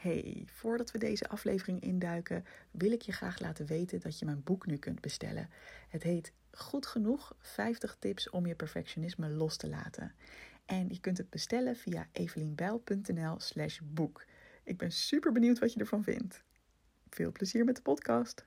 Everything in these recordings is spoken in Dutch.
Hey, voordat we deze aflevering induiken, wil ik je graag laten weten dat je mijn boek nu kunt bestellen. Het heet Goed genoeg 50 tips om je perfectionisme los te laten. En je kunt het bestellen via evelienbijl.nl/slash boek. Ik ben super benieuwd wat je ervan vindt. Veel plezier met de podcast.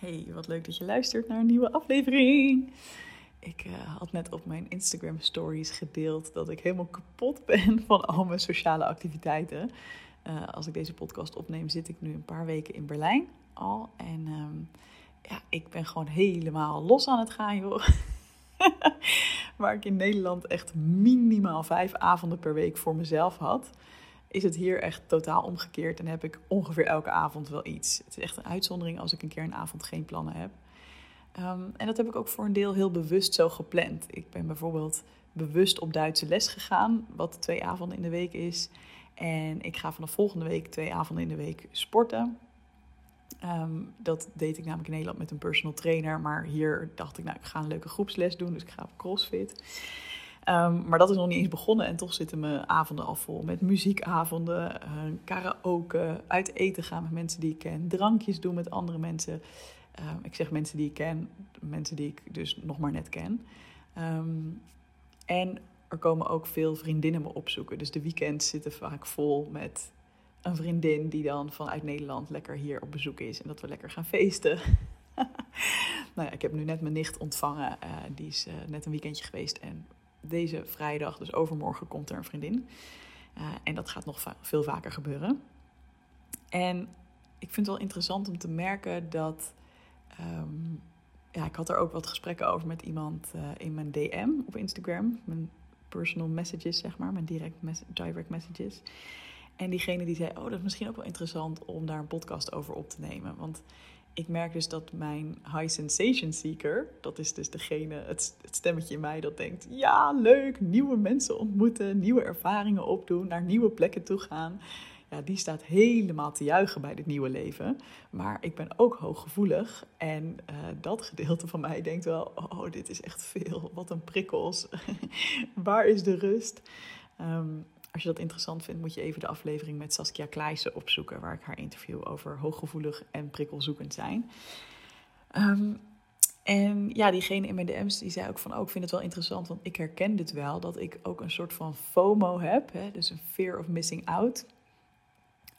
Hey, wat leuk dat je luistert naar een nieuwe aflevering. Ik uh, had net op mijn Instagram stories gedeeld dat ik helemaal kapot ben van al mijn sociale activiteiten. Uh, als ik deze podcast opneem, zit ik nu een paar weken in Berlijn al. En um, ja, ik ben gewoon helemaal los aan het gaan, joh. Waar ik in Nederland echt minimaal vijf avonden per week voor mezelf had, is het hier echt totaal omgekeerd. En heb ik ongeveer elke avond wel iets. Het is echt een uitzondering als ik een keer een avond geen plannen heb. Um, en dat heb ik ook voor een deel heel bewust zo gepland. Ik ben bijvoorbeeld bewust op Duitse les gegaan, wat twee avonden in de week is. En ik ga vanaf volgende week twee avonden in de week sporten. Um, dat deed ik namelijk in Nederland met een personal trainer. Maar hier dacht ik, nou, ik ga een leuke groepsles doen. Dus ik ga op CrossFit. Um, maar dat is nog niet eens begonnen. En toch zitten mijn avonden al vol met muziekavonden, uh, karaoke, uit eten gaan met mensen die ik ken, drankjes doen met andere mensen. Um, ik zeg mensen die ik ken, mensen die ik dus nog maar net ken. Um, en er komen ook veel vriendinnen me opzoeken. Dus de weekends zitten vaak vol met een vriendin die dan vanuit Nederland lekker hier op bezoek is. En dat we lekker gaan feesten. nou ja, ik heb nu net mijn nicht ontvangen. Uh, die is uh, net een weekendje geweest. En deze vrijdag, dus overmorgen, komt er een vriendin. Uh, en dat gaat nog veel vaker gebeuren. En ik vind het wel interessant om te merken dat Um, ja, ik had er ook wat gesprekken over met iemand uh, in mijn DM op Instagram. Mijn personal messages, zeg maar, mijn direct, direct messages. En diegene die zei, oh, dat is misschien ook wel interessant om daar een podcast over op te nemen. Want ik merk dus dat mijn high sensation seeker, dat is dus degene, het, het stemmetje in mij dat denkt, ja, leuk, nieuwe mensen ontmoeten, nieuwe ervaringen opdoen, naar nieuwe plekken toe gaan ja, die staat helemaal te juichen bij dit nieuwe leven. Maar ik ben ook hooggevoelig. En uh, dat gedeelte van mij denkt wel: oh, dit is echt veel. Wat een prikkels. Waar is de rust? Um, als je dat interessant vindt, moet je even de aflevering met Saskia Kleijsen opzoeken, waar ik haar interview over hooggevoelig en prikkelzoekend zijn. Um, en ja, diegene in mijn DM's die zei ook van, oh, ik vind het wel interessant, want ik herken dit wel, dat ik ook een soort van FOMO heb, hè, dus een fear of missing out.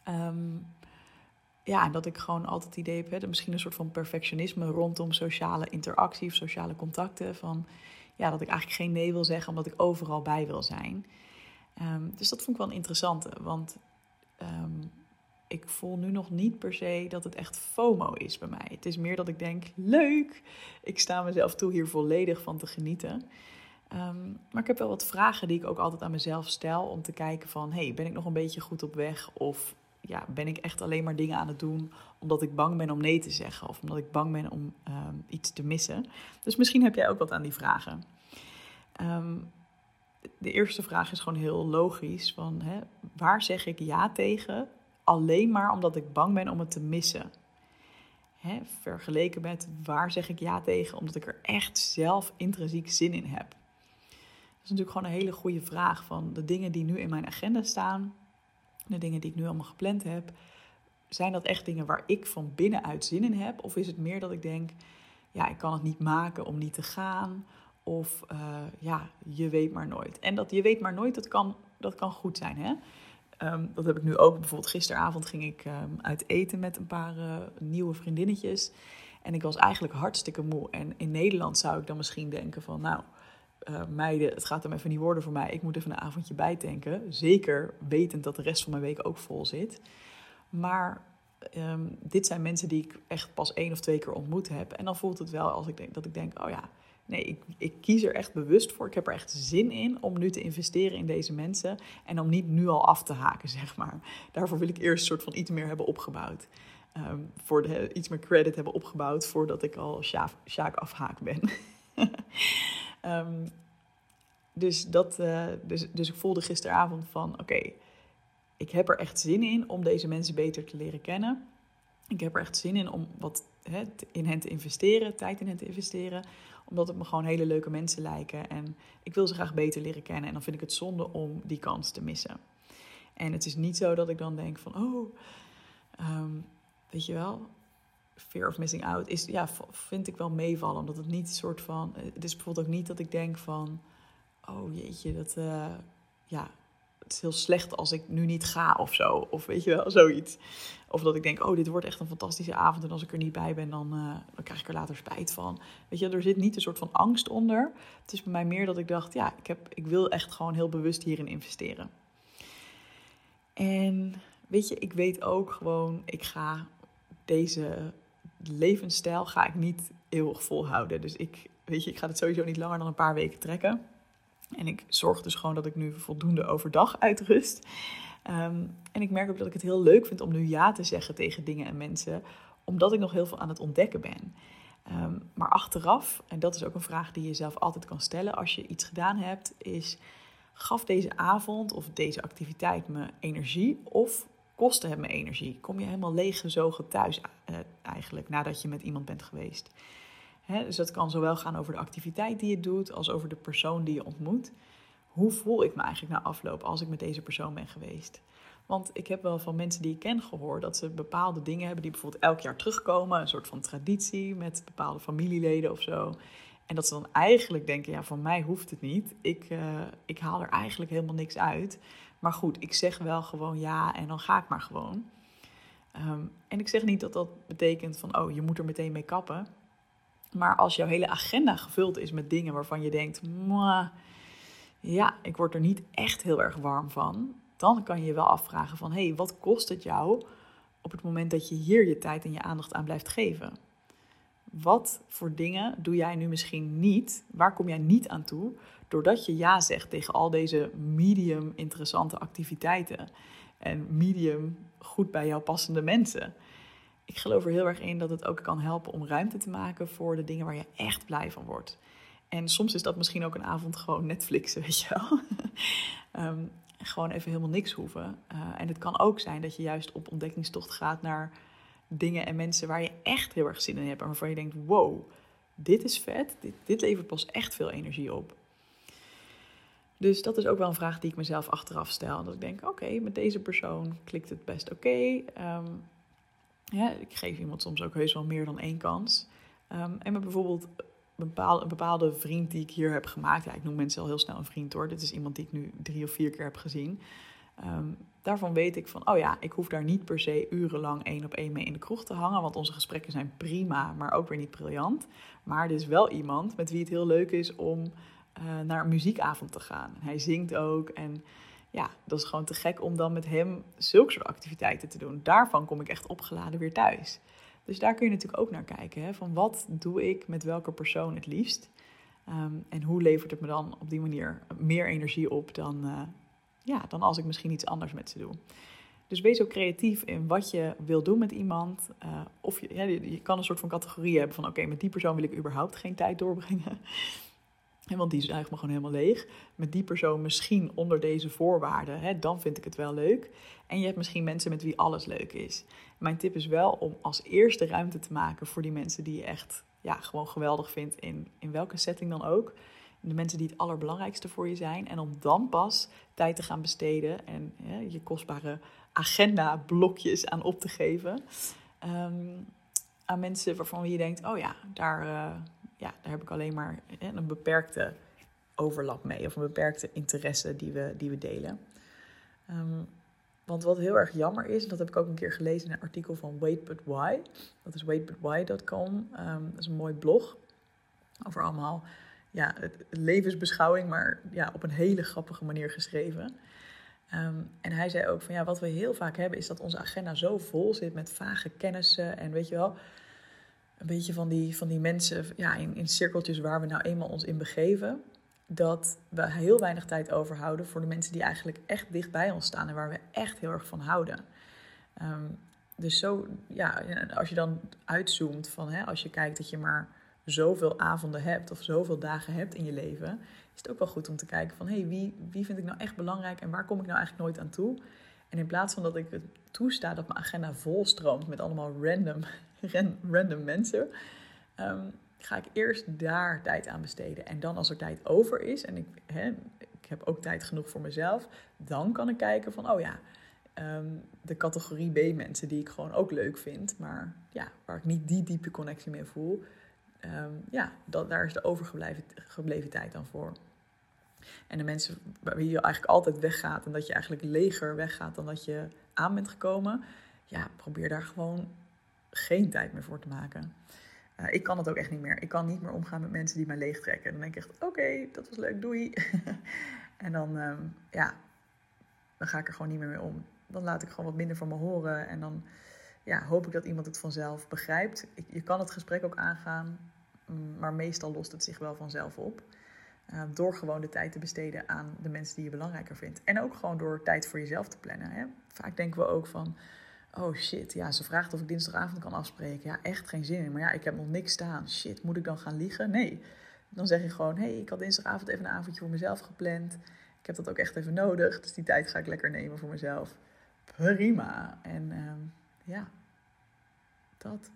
Um, ja, dat ik gewoon altijd het idee heb, hè, misschien een soort van perfectionisme rondom sociale interactie of sociale contacten. Van ja, dat ik eigenlijk geen nee wil zeggen, omdat ik overal bij wil zijn. Um, dus dat vond ik wel een interessante, want um, ik voel nu nog niet per se dat het echt FOMO is bij mij. Het is meer dat ik denk, leuk, ik sta mezelf toe hier volledig van te genieten. Um, maar ik heb wel wat vragen die ik ook altijd aan mezelf stel om te kijken van, hey, ben ik nog een beetje goed op weg of ja, ben ik echt alleen maar dingen aan het doen omdat ik bang ben om nee te zeggen of omdat ik bang ben om iets te missen. Dus misschien heb jij ook wat aan die vragen. Um, de eerste vraag is gewoon heel logisch: van, hè, waar zeg ik ja tegen alleen maar omdat ik bang ben om het te missen? Hè, vergeleken met waar zeg ik ja tegen omdat ik er echt zelf intrinsiek zin in heb. Dat is natuurlijk gewoon een hele goede vraag van de dingen die nu in mijn agenda staan de dingen die ik nu allemaal gepland heb, zijn dat echt dingen waar ik van binnenuit zin in heb? Of is het meer dat ik denk, ja, ik kan het niet maken om niet te gaan? Of uh, ja, je weet maar nooit. En dat je weet maar nooit, dat kan, dat kan goed zijn. Hè? Um, dat heb ik nu ook. Bijvoorbeeld gisteravond ging ik um, uit eten met een paar uh, nieuwe vriendinnetjes. En ik was eigenlijk hartstikke moe. En in Nederland zou ik dan misschien denken van, nou, uh, meiden, het gaat hem even niet worden voor mij. Ik moet even een avondje bijtanken. Zeker wetend dat de rest van mijn week ook vol zit. Maar um, dit zijn mensen die ik echt pas één of twee keer ontmoet heb. En dan voelt het wel als ik denk, dat ik denk, oh ja, Nee, ik, ik kies er echt bewust voor. Ik heb er echt zin in om nu te investeren in deze mensen. En om niet nu al af te haken, zeg maar. Daarvoor wil ik eerst een soort van iets meer hebben opgebouwd. Ehm, voor de, iets meer credit hebben opgebouwd voordat ik al Sjaak afhaak ben. um, dus, dat, uh, dus, dus ik voelde gisteravond van oké, ik heb er echt zin in om deze mensen beter te leren kennen. Ik heb er echt zin in om wat hè, in hen te investeren, tijd in hen te investeren. Omdat het me gewoon hele leuke mensen lijken. En ik wil ze graag beter leren kennen. En dan vind ik het zonde om die kans te missen. En het is niet zo dat ik dan denk van, oh, um, weet je wel, fear of missing out is, ja, vind ik wel meevallen. Omdat het niet een soort van, het is bijvoorbeeld ook niet dat ik denk van, oh jeetje, dat, uh, ja, het heel slecht als ik nu niet ga of zo. Of weet je wel, zoiets. Of dat ik denk, oh, dit wordt echt een fantastische avond. En als ik er niet bij ben, dan, uh, dan krijg ik er later spijt van. Weet je, er zit niet een soort van angst onder. Het is bij mij meer dat ik dacht, ja, ik, heb, ik wil echt gewoon heel bewust hierin investeren. En weet je, ik weet ook gewoon, ik ga deze levensstijl ga ik niet eeuwig volhouden. Dus ik, weet je, ik ga het sowieso niet langer dan een paar weken trekken. En ik zorg dus gewoon dat ik nu voldoende overdag uitrust. Ehm, en ik merk ook dat ik het heel leuk vind om nu ja te zeggen tegen dingen en mensen, omdat ik nog heel veel aan het ontdekken ben. Ehm, maar achteraf, en dat is ook een vraag die je zelf altijd kan stellen als je iets gedaan hebt, is: gaf deze avond of deze activiteit me energie of kostte het me energie? Kom je helemaal leeggezogen thuis uh, eigenlijk nadat je met iemand bent geweest? Dus dat kan zowel gaan over de activiteit die je doet als over de persoon die je ontmoet. Hoe voel ik me eigenlijk na afloop als ik met deze persoon ben geweest? Want ik heb wel van mensen die ik ken gehoord dat ze bepaalde dingen hebben die bijvoorbeeld elk jaar terugkomen. Een soort van traditie met bepaalde familieleden of zo. En dat ze dan eigenlijk denken, ja, van mij hoeft het niet. Ik, uh, ik haal er eigenlijk helemaal niks uit. Maar goed, ik zeg wel gewoon ja en dan ga ik maar gewoon. Um, en ik zeg niet dat dat betekent van, oh, je moet er meteen mee kappen. Maar als jouw hele agenda gevuld is met dingen waarvan je denkt, ja, ik word er niet echt heel erg warm van, dan kan je je wel afvragen van, hé, hey, wat kost het jou op het moment dat je hier je tijd en je aandacht aan blijft geven? Wat voor dingen doe jij nu misschien niet? Waar kom jij niet aan toe? Doordat je ja zegt tegen al deze medium interessante activiteiten en medium goed bij jou passende mensen ik geloof er heel erg in dat het ook kan helpen om ruimte te maken voor de dingen waar je echt blij van wordt. En soms is dat misschien ook een avond gewoon Netflixen, weet je wel. um, gewoon even helemaal niks hoeven. Uh, en het kan ook zijn dat je juist op ontdekkingstocht gaat naar dingen en mensen waar je echt heel erg zin in hebt. En waarvan je denkt, wow, dit is vet. Dit, dit levert pas echt veel energie op. Dus dat is ook wel een vraag die ik mezelf achteraf stel. Dat ik denk, oké, met deze persoon klikt het best oké. Ehm, ja, ik geef iemand soms ook heus wel meer dan één kans. Um, en met bijvoorbeeld een bepaalde, een bepaalde vriend die ik hier heb gemaakt. Ja, ik noem mensen al heel snel een vriend hoor. Dit is iemand die ik nu drie of vier keer heb gezien. Um, daarvan weet ik van, oh ja, ik hoef daar niet per se urenlang één op één mee in de kroeg te hangen. Want onze gesprekken zijn prima, maar ook weer niet briljant. Maar er is wel iemand met wie het heel leuk is om uh, naar een muziekavond te gaan. Hij zingt ook en ja, dat is gewoon te gek om dan met hem zulke soort activiteiten te doen. Daarvan kom ik echt opgeladen weer thuis. Dus daar kun je natuurlijk ook naar kijken. Hè? Van wat doe ik met welke persoon het liefst? Um, en hoe levert het me dan op die manier meer energie op dan, uh, ja, dan als ik misschien iets anders met ze doe? Dus wees ook creatief in wat je wil doen met iemand. Uh, of je, ja, je, kan een soort van categorie hebben van: oké, met die persoon wil ik überhaupt geen tijd doorbrengen want die zuigt me gewoon helemaal leeg. Met die persoon misschien onder deze voorwaarden, hè, dan vind ik het wel leuk. En je hebt misschien mensen met wie alles leuk is. Mijn tip is wel om als eerste ruimte te maken voor die mensen die je echt ja, gewoon geweldig vindt, in, in welke setting dan ook. De mensen die het allerbelangrijkste voor je zijn. En om dan pas tijd te gaan besteden en je kostbare agenda-blokjes aan op te geven. Ehm, aan mensen waarvan je denkt: oh ja, daar. Uh, ja, daar heb ik alleen maar een beperkte overlap mee. Of een beperkte interesse die we, die we delen. Um, want wat heel erg jammer is, dat heb ik ook een keer gelezen in een artikel van Wait But Why. Dat is waitbutwhy.com. Um, ehm, dat is een mooi blog over allemaal ja, levensbeschouwing, maar ja, op een hele grappige manier geschreven. Um, en hij zei ook van ja, wat we heel vaak hebben is dat onze agenda zo vol zit met vage kennissen en weet je wel, een beetje van die, van die mensen ja, in, in cirkeltjes waar we nou eenmaal ons in begeven. Dat we heel weinig tijd overhouden voor de mensen die eigenlijk echt dicht bij ons staan en waar we echt heel erg van houden. Ehm, dus zo, ja, als je dan uitzoomt van hè, als je kijkt dat je maar zoveel avonden hebt of zoveel dagen hebt in je leven, is het ook wel goed om te kijken van hé, hey, wie, wie vind ik nou echt belangrijk en waar kom ik nou eigenlijk nooit aan toe? En in plaats van dat ik het toesta dat mijn agenda volstroomt met allemaal random, random mensen, ehm, ga ik eerst daar tijd aan besteden. En dan als er tijd over is en ik, ik heb ook tijd genoeg voor mezelf, dan kan ik kijken van oh ja, ehm, de categorie B mensen die ik gewoon ook leuk vind, maar ja, waar ik niet die diepe connectie mee voel, um, ja, dat, daar is de overgebleven gebleven tijd dan voor. En de mensen waar je eigenlijk altijd weggaat en dat je eigenlijk leger weggaat dan dat je aan bent gekomen, ja, probeer daar gewoon geen tijd meer voor te maken. Uh, ik kan het ook echt niet meer. Ik kan niet meer omgaan met mensen die mij leegtrekken. Dan denk ik echt, oké, dat was leuk, doei. en dan, um, ja, dan ga ik er gewoon niet meer mee om. Dan laat ik gewoon wat minder van me horen en dan ja, hoop ik dat iemand het vanzelf begrijpt. Je kan het gesprek ook aangaan, mm, maar meestal lost het zich wel vanzelf op. Uh, door gewoon de tijd te besteden aan de mensen die je belangrijker vindt. En ook gewoon door tijd voor jezelf te plannen. Hè? Vaak denken we ook van, oh shit, ja, ze vraagt of ik dinsdagavond kan afspreken. Ja, echt geen zin in. Maar ja, ik heb nog niks staan. Shit, moet ik dan gaan liegen? Nee. Dan zeg je gewoon, hé, hey, ik had dinsdagavond even een avondje voor mezelf gepland. Ik heb dat ook echt even nodig. Dus die tijd ga ik lekker nemen voor mezelf. Prima. En uh, ja, dat.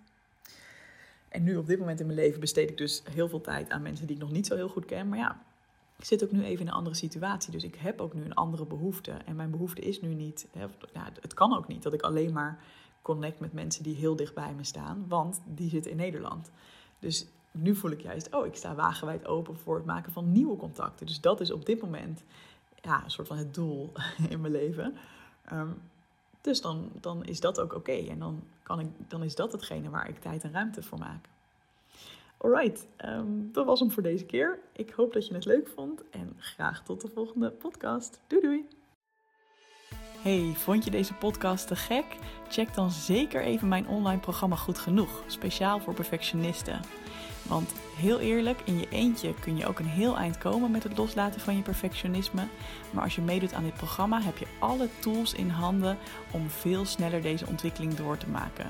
En nu op dit moment in mijn leven besteed ik dus heel veel tijd aan mensen die ik nog niet zo heel goed ken. Maar ja, ik zit ook nu even in een andere situatie. Dus ik heb ook nu een andere behoefte. En mijn behoefte is nu niet, ja, het kan ook niet dat ik alleen maar connect met mensen die heel dicht bij me staan. Want die zitten in Nederland. Dus nu voel ik juist, oh, ik sta wagenwijd open voor het maken van nieuwe contacten. Dus dat is op dit moment ja, een soort van het doel in mijn leven. Ehm, dus dan, dan is dat ook oké. En dan, kan ik, dan is dat hetgene waar ik tijd en ruimte voor maak. Alright, um, dat was hem voor deze keer. Ik hoop dat je het leuk vond en graag tot de volgende podcast. Doei doei! Hey, vond je deze podcast te gek? Check dan zeker even mijn online programma Goed Genoeg, speciaal voor perfectionisten. Want heel eerlijk, in je eentje kun je ook een heel eind komen met het loslaten van je perfectionisme. Maar als je meedoet aan dit programma, heb je alle tools in handen om veel sneller deze ontwikkeling door te maken.